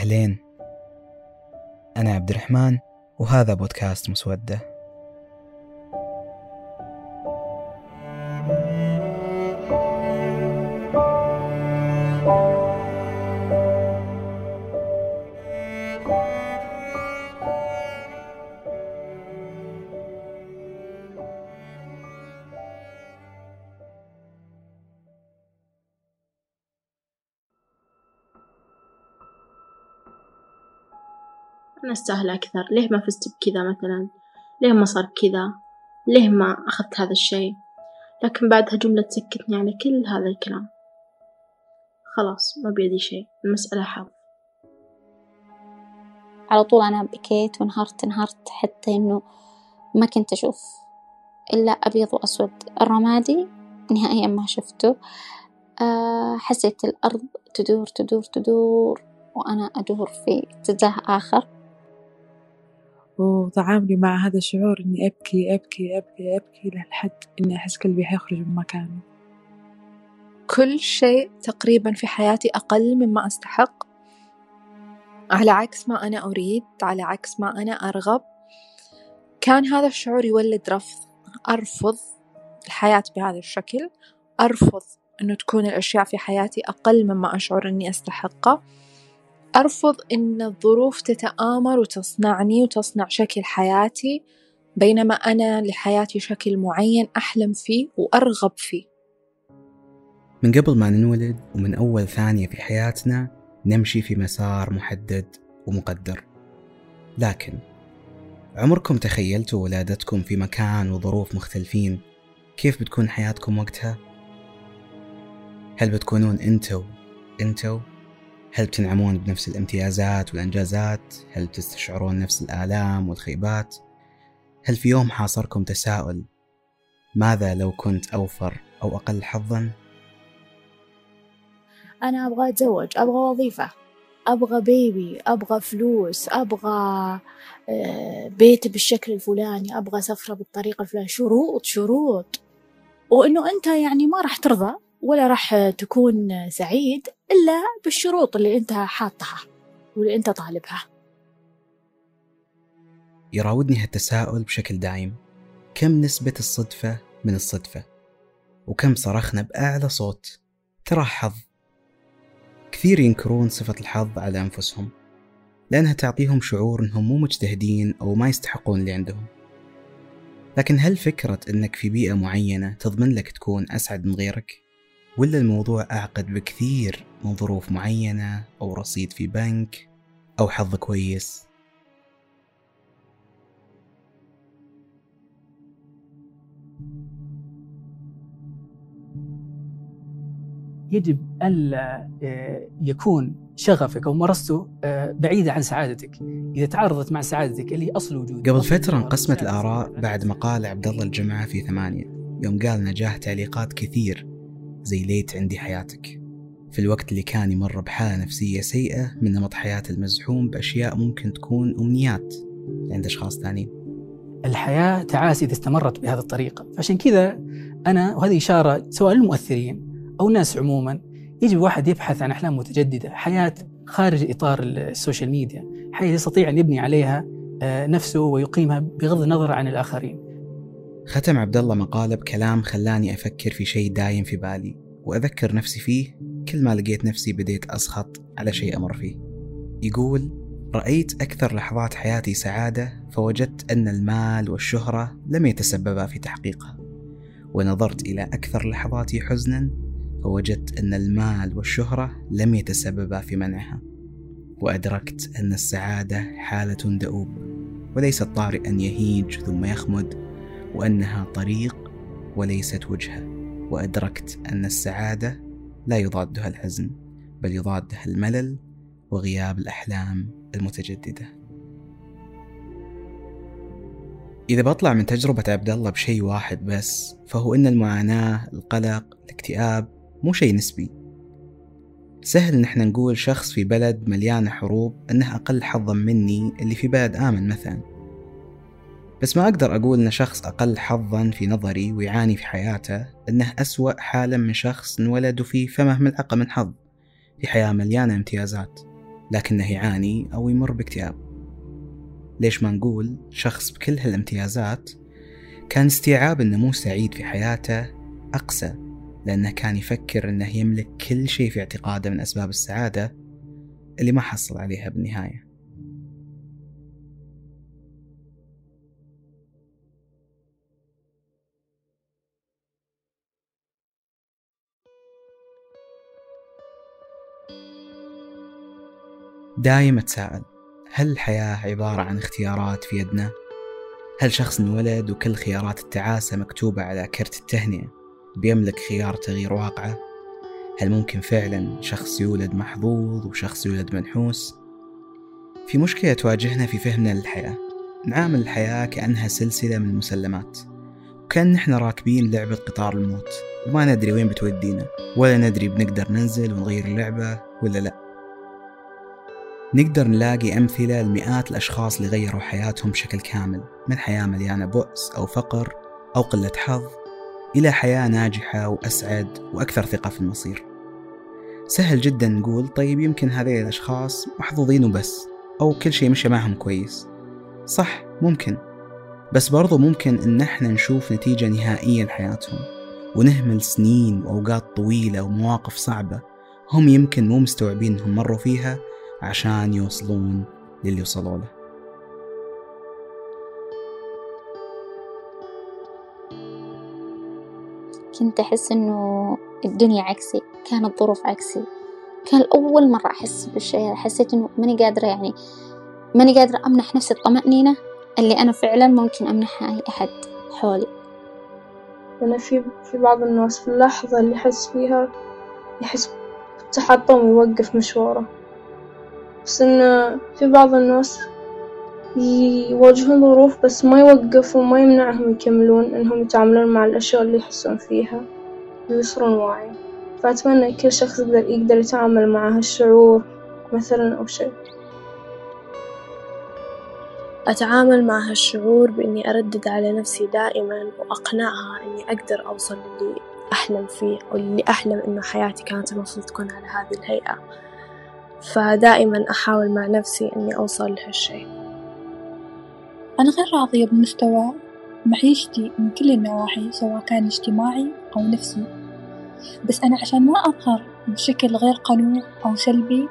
أهلين. أنا عبد الرحمن وهذا بودكاست مسودة. أنا أستاهل أكثر. ليه ما فزت بكذا مثلا؟ ليه ما صار كذا ليه ما أخذت هذا الشي لكن بعدها جملة تسكتني على كل هذا الكلام. خلاص ما بيدي شي المسألة حظ. على طول أنا بكيت وانهرت انهرت حتى إنه ما كنت أشوف إلا أبيض وأسود. الرمادي نهائيا ما شفته. أه حسيت الأرض تدور تدور تدور وأنا أدور في اتجاه آخر. وتعاملي مع هذا الشعور إني أبكي أبكي أبكي أبكي لحد إني أحس قلبي حيخرج من مكانه كل شيء تقريبا في حياتي أقل مما أستحق. على عكس ما أنا أريد على عكس ما أنا أرغب. كان هذا الشعور يولد رفض. أرفض الحياة بهذا الشكل. أرفض أنه تكون الأشياء في حياتي أقل مما أشعر أني أستحقه أرفض إن الظروف تتآمر وتصنعني وتصنع شكل حياتي بينما أنا لحياتي شكل معين أحلم فيه وأرغب فيه من قبل ما ننولد ومن أول ثانية في حياتنا نمشي في مسار محدد ومقدر لكن عمركم تخيلتوا ولادتكم في مكان وظروف مختلفين كيف بتكون حياتكم وقتها؟ هل بتكونون أنتو أنتو هل بتنعمون بنفس الامتيازات والإنجازات؟ هل تستشعرون نفس الآلام والخيبات؟ هل في يوم حاصركم تساؤل ماذا لو كنت أوفر أو أقل حظا؟ أنا أبغى أتزوج أبغى وظيفة أبغى بيبي أبغى فلوس أبغى آه، بيت بالشكل الفلاني أبغى سفرة بالطريقة الفلانية شروط شروط وإنه أنت يعني ما راح ترضى ولا راح تكون سعيد إلا بالشروط اللي أنت حاطها واللي أنت طالبها. يراودني هالتساؤل بشكل دايم كم نسبة الصدفة من الصدفة؟ وكم صرخنا بأعلى صوت؟ ترى حظ. كثير ينكرون صفة الحظ على أنفسهم لأنها تعطيهم شعور أنهم مو مجتهدين أو ما يستحقون اللي عندهم. لكن هل فكرة أنك في بيئة معينة تضمن لك تكون أسعد من غيرك؟ ولا الموضوع أعقد بكثير من ظروف معينة أو رصيد في بنك أو حظ كويس؟ يجب ألا آه، يكون شغفك أو مرسته آه، بعيدة عن سعادتك. إذا تعارضت مع سعادتك اللي هي أصل وجودك قبل فترة انقسمت الآراء بعد مقال عبد الله الجمعة في ثمانية. يوم قال نجاح تعليقات كثير. زي ليت عندي حياتك. في الوقت اللي كان يمر بحالة نفسية سيئة من نمط حياة المزحوم بأشياء ممكن تكون أمنيات عند أشخاص ثانيين. الحياة تعاسة إذا استمرت بهذه الطريقة. فعشان كذا أنا وهذه إشارة سواء للمؤثرين أو الناس عموما يجب واحد يبحث عن أحلام متجددة حياة خارج إطار ال social media حياة يستطيع أن يبني عليها آه، نفسه ويقيمها بغض النظر عن الآخرين. ختم عبد الله مقالة بكلام خلاني أفكر في شيء دايم في بالي وأذكر نفسي فيه كل ما لقيت نفسي بديت أسخط على شيء أمر فيه. يقول رأيت أكثر لحظات حياتي سعادة فوجدت أن المال والشهرة لم يتسببا في تحقيقها. ونظرت إلى أكثر لحظاتي حزنا فوجدت أن المال والشهرة لم يتسببا في منعها. وأدركت أن السعادة حالة دؤوب وليست طارئا يهيج ثم يخمد وأنها طريق وليست وجهة وأدركت أن السعادة لا يضادها الحزن بل يضادها الملل وغياب الأحلام المتجددة إذا بطلع من تجربة عبد الله بشيء واحد بس فهو أن المعاناة، القلق، الاكتئاب مو شيء نسبي. سهل إن إحنا نقول شخص في بلد مليانة حروب إنه أقل حظا مني اللي في بلد آمن مثلا. بس ما أقدر أقول أن شخص أقل حظا في نظري ويعاني في حياته أنه أسوأ حالا من شخص انولد في فمه ملعقة من حظ في حياة مليانة امتيازات لكنه يعاني أو يمر باكتئاب. ليش ما نقول شخص بكل هالامتيازات كان استيعاب أنه مو سعيد في حياته أقسى لأنه كان يفكر أنه يملك كل شيء في اعتقاده من أسباب السعادة اللي ما حصل عليها بالنهاية. دايم أتساءل هل الحياة عبارة عن اختيارات في يدنا؟ هل شخص انولد وكل خيارات التعاسة مكتوبة على كرت التهنئة بيملك خيار تغيير واقعه؟ هل ممكن فعلا شخص يولد محظوظ وشخص يولد منحوس؟ في مشكلة تواجهنا في فهمنا للحياة نعامل الحياة كأنها سلسلة من المسلمات وكأن إحنا راكبين لعبة قطار الموت وما ندري وين بتودينا ولا ندري بنقدر ننزل ونغير اللعبة ولا لا نقدر نلاقي أمثلة لمئات الأشخاص اللي غيروا حياتهم بشكل كامل من حياة مليانة بؤس أو فقر أو قلة حظ إلى حياة ناجحة وأسعد وأكثر ثقة في المصير. سهل جدا نقول طيب يمكن هذه الأشخاص محظوظين وبس أو كل شيء مشى معهم كويس. صح ممكن. بس برضو ممكن إن إحنا نشوف نتيجة نهائية لحياتهم ونهمل سنين وأوقات طويلة ومواقف صعبة هم يمكن مو مستوعبين إنهم مروا فيها عشان يوصلون للي وصلوا له. كنت أحس إنه الدنيا عكسي كانت ظروف عكسي. كان أول مرة أحس بالشيء حسيت إنه ماني قادرة يعني ماني قادرة أمنح نفسي الطمأنينة اللي أنا فعلا ممكن أمنحها أي أحد حولي. أنا في في بعض الناس في اللحظة اللي يحس فيها يحس بالتحطم ويوقف مشواره. بس إن في بعض الناس يواجهون ظروف بس ما يوقفوا ما يمنعهم يكملون إنهم يتعاملون مع الأشياء اللي يحسون فيها ويصيرون واعي فأتمنى كل شخص يقدر يقدر يتعامل مع هالشعور مثلا أو شيء أتعامل مع هالشعور بإني أردد على نفسي دائما وأقنعها إني أقدر أوصل للي أحلم فيه أو اللي أحلم إنه حياتي كانت المفروض تكون على هذه الهيئة فدائما أحاول مع نفسي إني أوصل لهالشي. أنا غير راضية بمستوى معيشتي من كل النواحي سواء كان اجتماعي أو نفسي. بس أنا عشان ما أظهر بشكل غير قنوع أو سلبي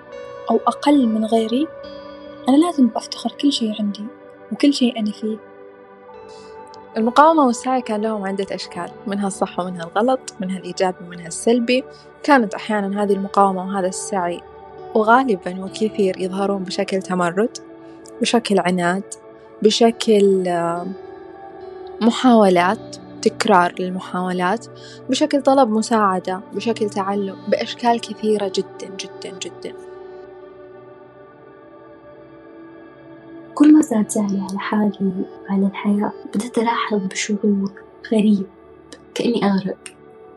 أو أقل من غيري أنا لازم بفتخر كل شي عندي وكل شي أنا فيه. المقاومة والسعي كان لهم عدة أشكال منها الصح ومنها الغلط منها الإيجابي ومنها السلبي. كانت أحيانا هذه المقاومة وهذا السعي وغالبا وكثير يظهرون بشكل تمرد بشكل عناد بشكل محاولات تكرار للمحاولات بشكل طلب مساعدة بشكل تعلم بأشكال كثيرة جدا جدا جدا. كل ما زاد زعلي على حالي وعلى الحياة بدأت ألاحظ بشعور غريب كأني أغرق.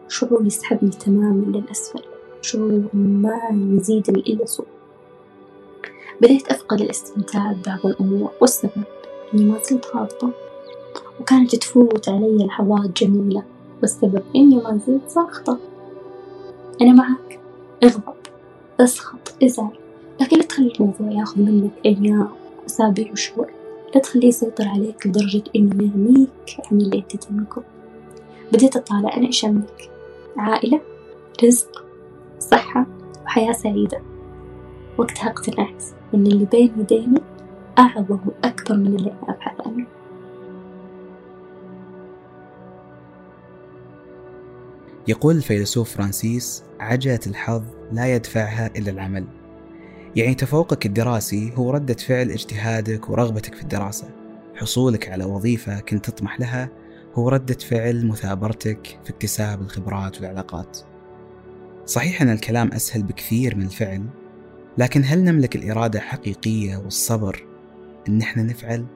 شعور يسحبني تماما للأسفل. شعور ما يزيدني إلا سوء. بديت أفقد الاستمتاع ببعض الأمور والسبب. إني ما زلت هابطة وكانت تفوت علي لحظات جميلة والسبب إني ما زلت ساخطة. أنا معك. اغضب أسخط أزعل. لكن لا تخلي الموضوع ياخذ منك أيام أسابيع وشهور. لا تخليه يسيطر عليك لدرجة إنه يرميك عن اللي أنت تملكه بديت أطالع أنا إيش عائلة رزق صحة وحياة سعيدة. وقتها اقتنعت إن اللي بين يديني أعظم وأكبر من اللي أنا أبحث عنه يقول الفيلسوف فرانسيس عجلة الحظ لا يدفعها إلا العمل. يعني تفوقك الدراسي هو ردة فعل اجتهادك ورغبتك في الدراسة. حصولك على وظيفة كنت تطمح لها هو ردة فعل مثابرتك في اكتساب الخبرات والعلاقات. صحيح أن الكلام أسهل بكثير من الفعل لكن هل نملك الإرادة الحقيقية والصبر إن إحنا نفعل؟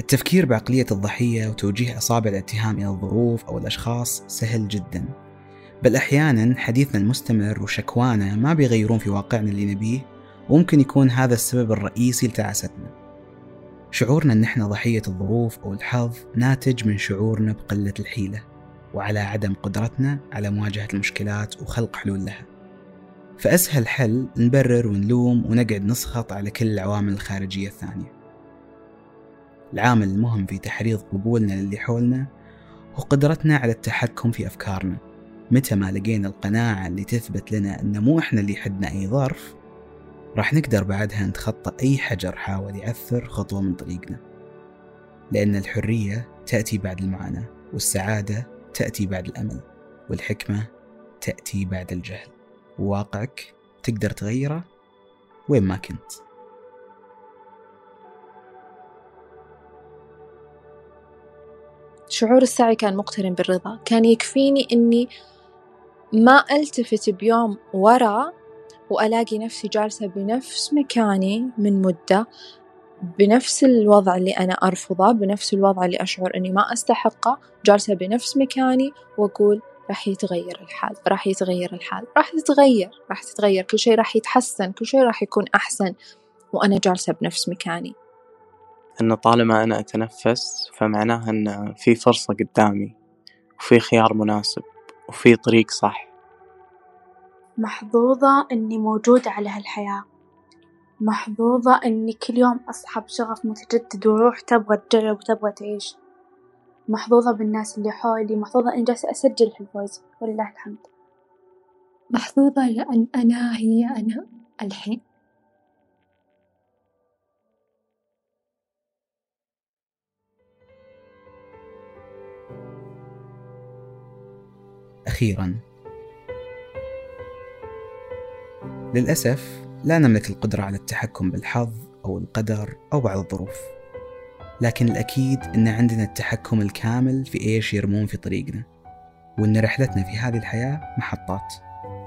التفكير بعقلية الضحية وتوجيه أصابع الاتهام إلى الظروف أو الأشخاص سهل جدا. بل أحيانا حديثنا المستمر وشكوانا ما بيغيرون في واقعنا اللي نبيه وممكن يكون هذا السبب الرئيسي لتعاستنا. شعورنا أن إحنا ضحية الظروف أو الحظ ناتج من شعورنا بقلة الحيلة. وعلى عدم قدرتنا على مواجهة المشكلات وخلق حلول لها. فأسهل حل نبرر ونلوم ونقعد نسخط على كل العوامل الخارجية الثانية. العامل المهم في تحريض قبولنا للي حولنا هو قدرتنا على التحكم في أفكارنا. متى ما لقينا القناعة اللي تثبت لنا أن مو إحنا اللي حدنا أي ظرف راح نقدر بعدها نتخطى أي حجر حاول يعثر خطوة من طريقنا. لأن الحرية تأتي بعد المعاناة والسعادة تأتي بعد الأمل والحكمة تأتي بعد الجهل. وواقعك تقدر تغيره وين ما كنت. شعور السعي كان مقترن بالرضا. كان يكفيني إني ما ألتفت بيوم ورا وألاقي نفسي جالسة بنفس مكاني من مدة. بنفس الوضع اللي أنا أرفضه بنفس الوضع اللي أشعر أني ما أستحقه جالسة بنفس مكاني وأقول راح يتغير الحال راح يتغير الحال راح تتغير راح تتغير كل شيء راح يتحسن كل شيء راح يكون أحسن وأنا جالسة بنفس مكاني. أن طالما أنا أتنفس فمعناها أن في فرصة قدامي وفي خيار مناسب وفي طريق صح. محظوظة إني موجودة على هالحياة. محظوظة إني كل يوم أصحى بشغف متجدد وروح تبغى تجرب وتبغى تعيش. محظوظة بالناس اللي حولي محظوظة إني جالسة أسجل هالفويس ولله الحمد. محظوظة لأن أنا هي أنا الحين. أخيرا. للأسف لا نملك القدرة على التحكم بالحظ أو القدر أو بعض الظروف. لكن الأكيد أن عندنا التحكم الكامل في إيش يرمون في طريقنا وأن رحلتنا في هذه الحياة محطات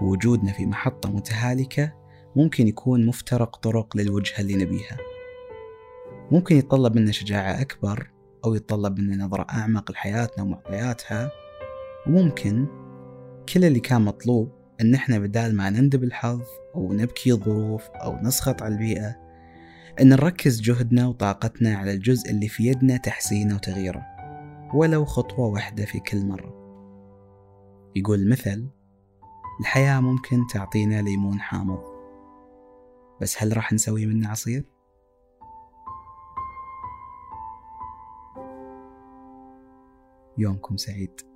ووجودنا في محطة متهالكة ممكن يكون مفترق طرق للوجهة اللي نبيها. ممكن يتطلب منا شجاعة أكبر أو يتطلب منا نظرة أعمق لحياتنا ومعطياتها وممكن كل اللي كان مطلوب إن إحنا بدال ما نندب الحظ أو نبكي الظروف أو نسخط على البيئة إن نركز جهدنا وطاقتنا على الجزء اللي في يدنا تحسينه وتغييره ولو خطوة واحدة في كل مرة يقول المثل الحياة ممكن تعطينا ليمون حامض بس هل راح نسوي منه عصير؟ يومكم سعيد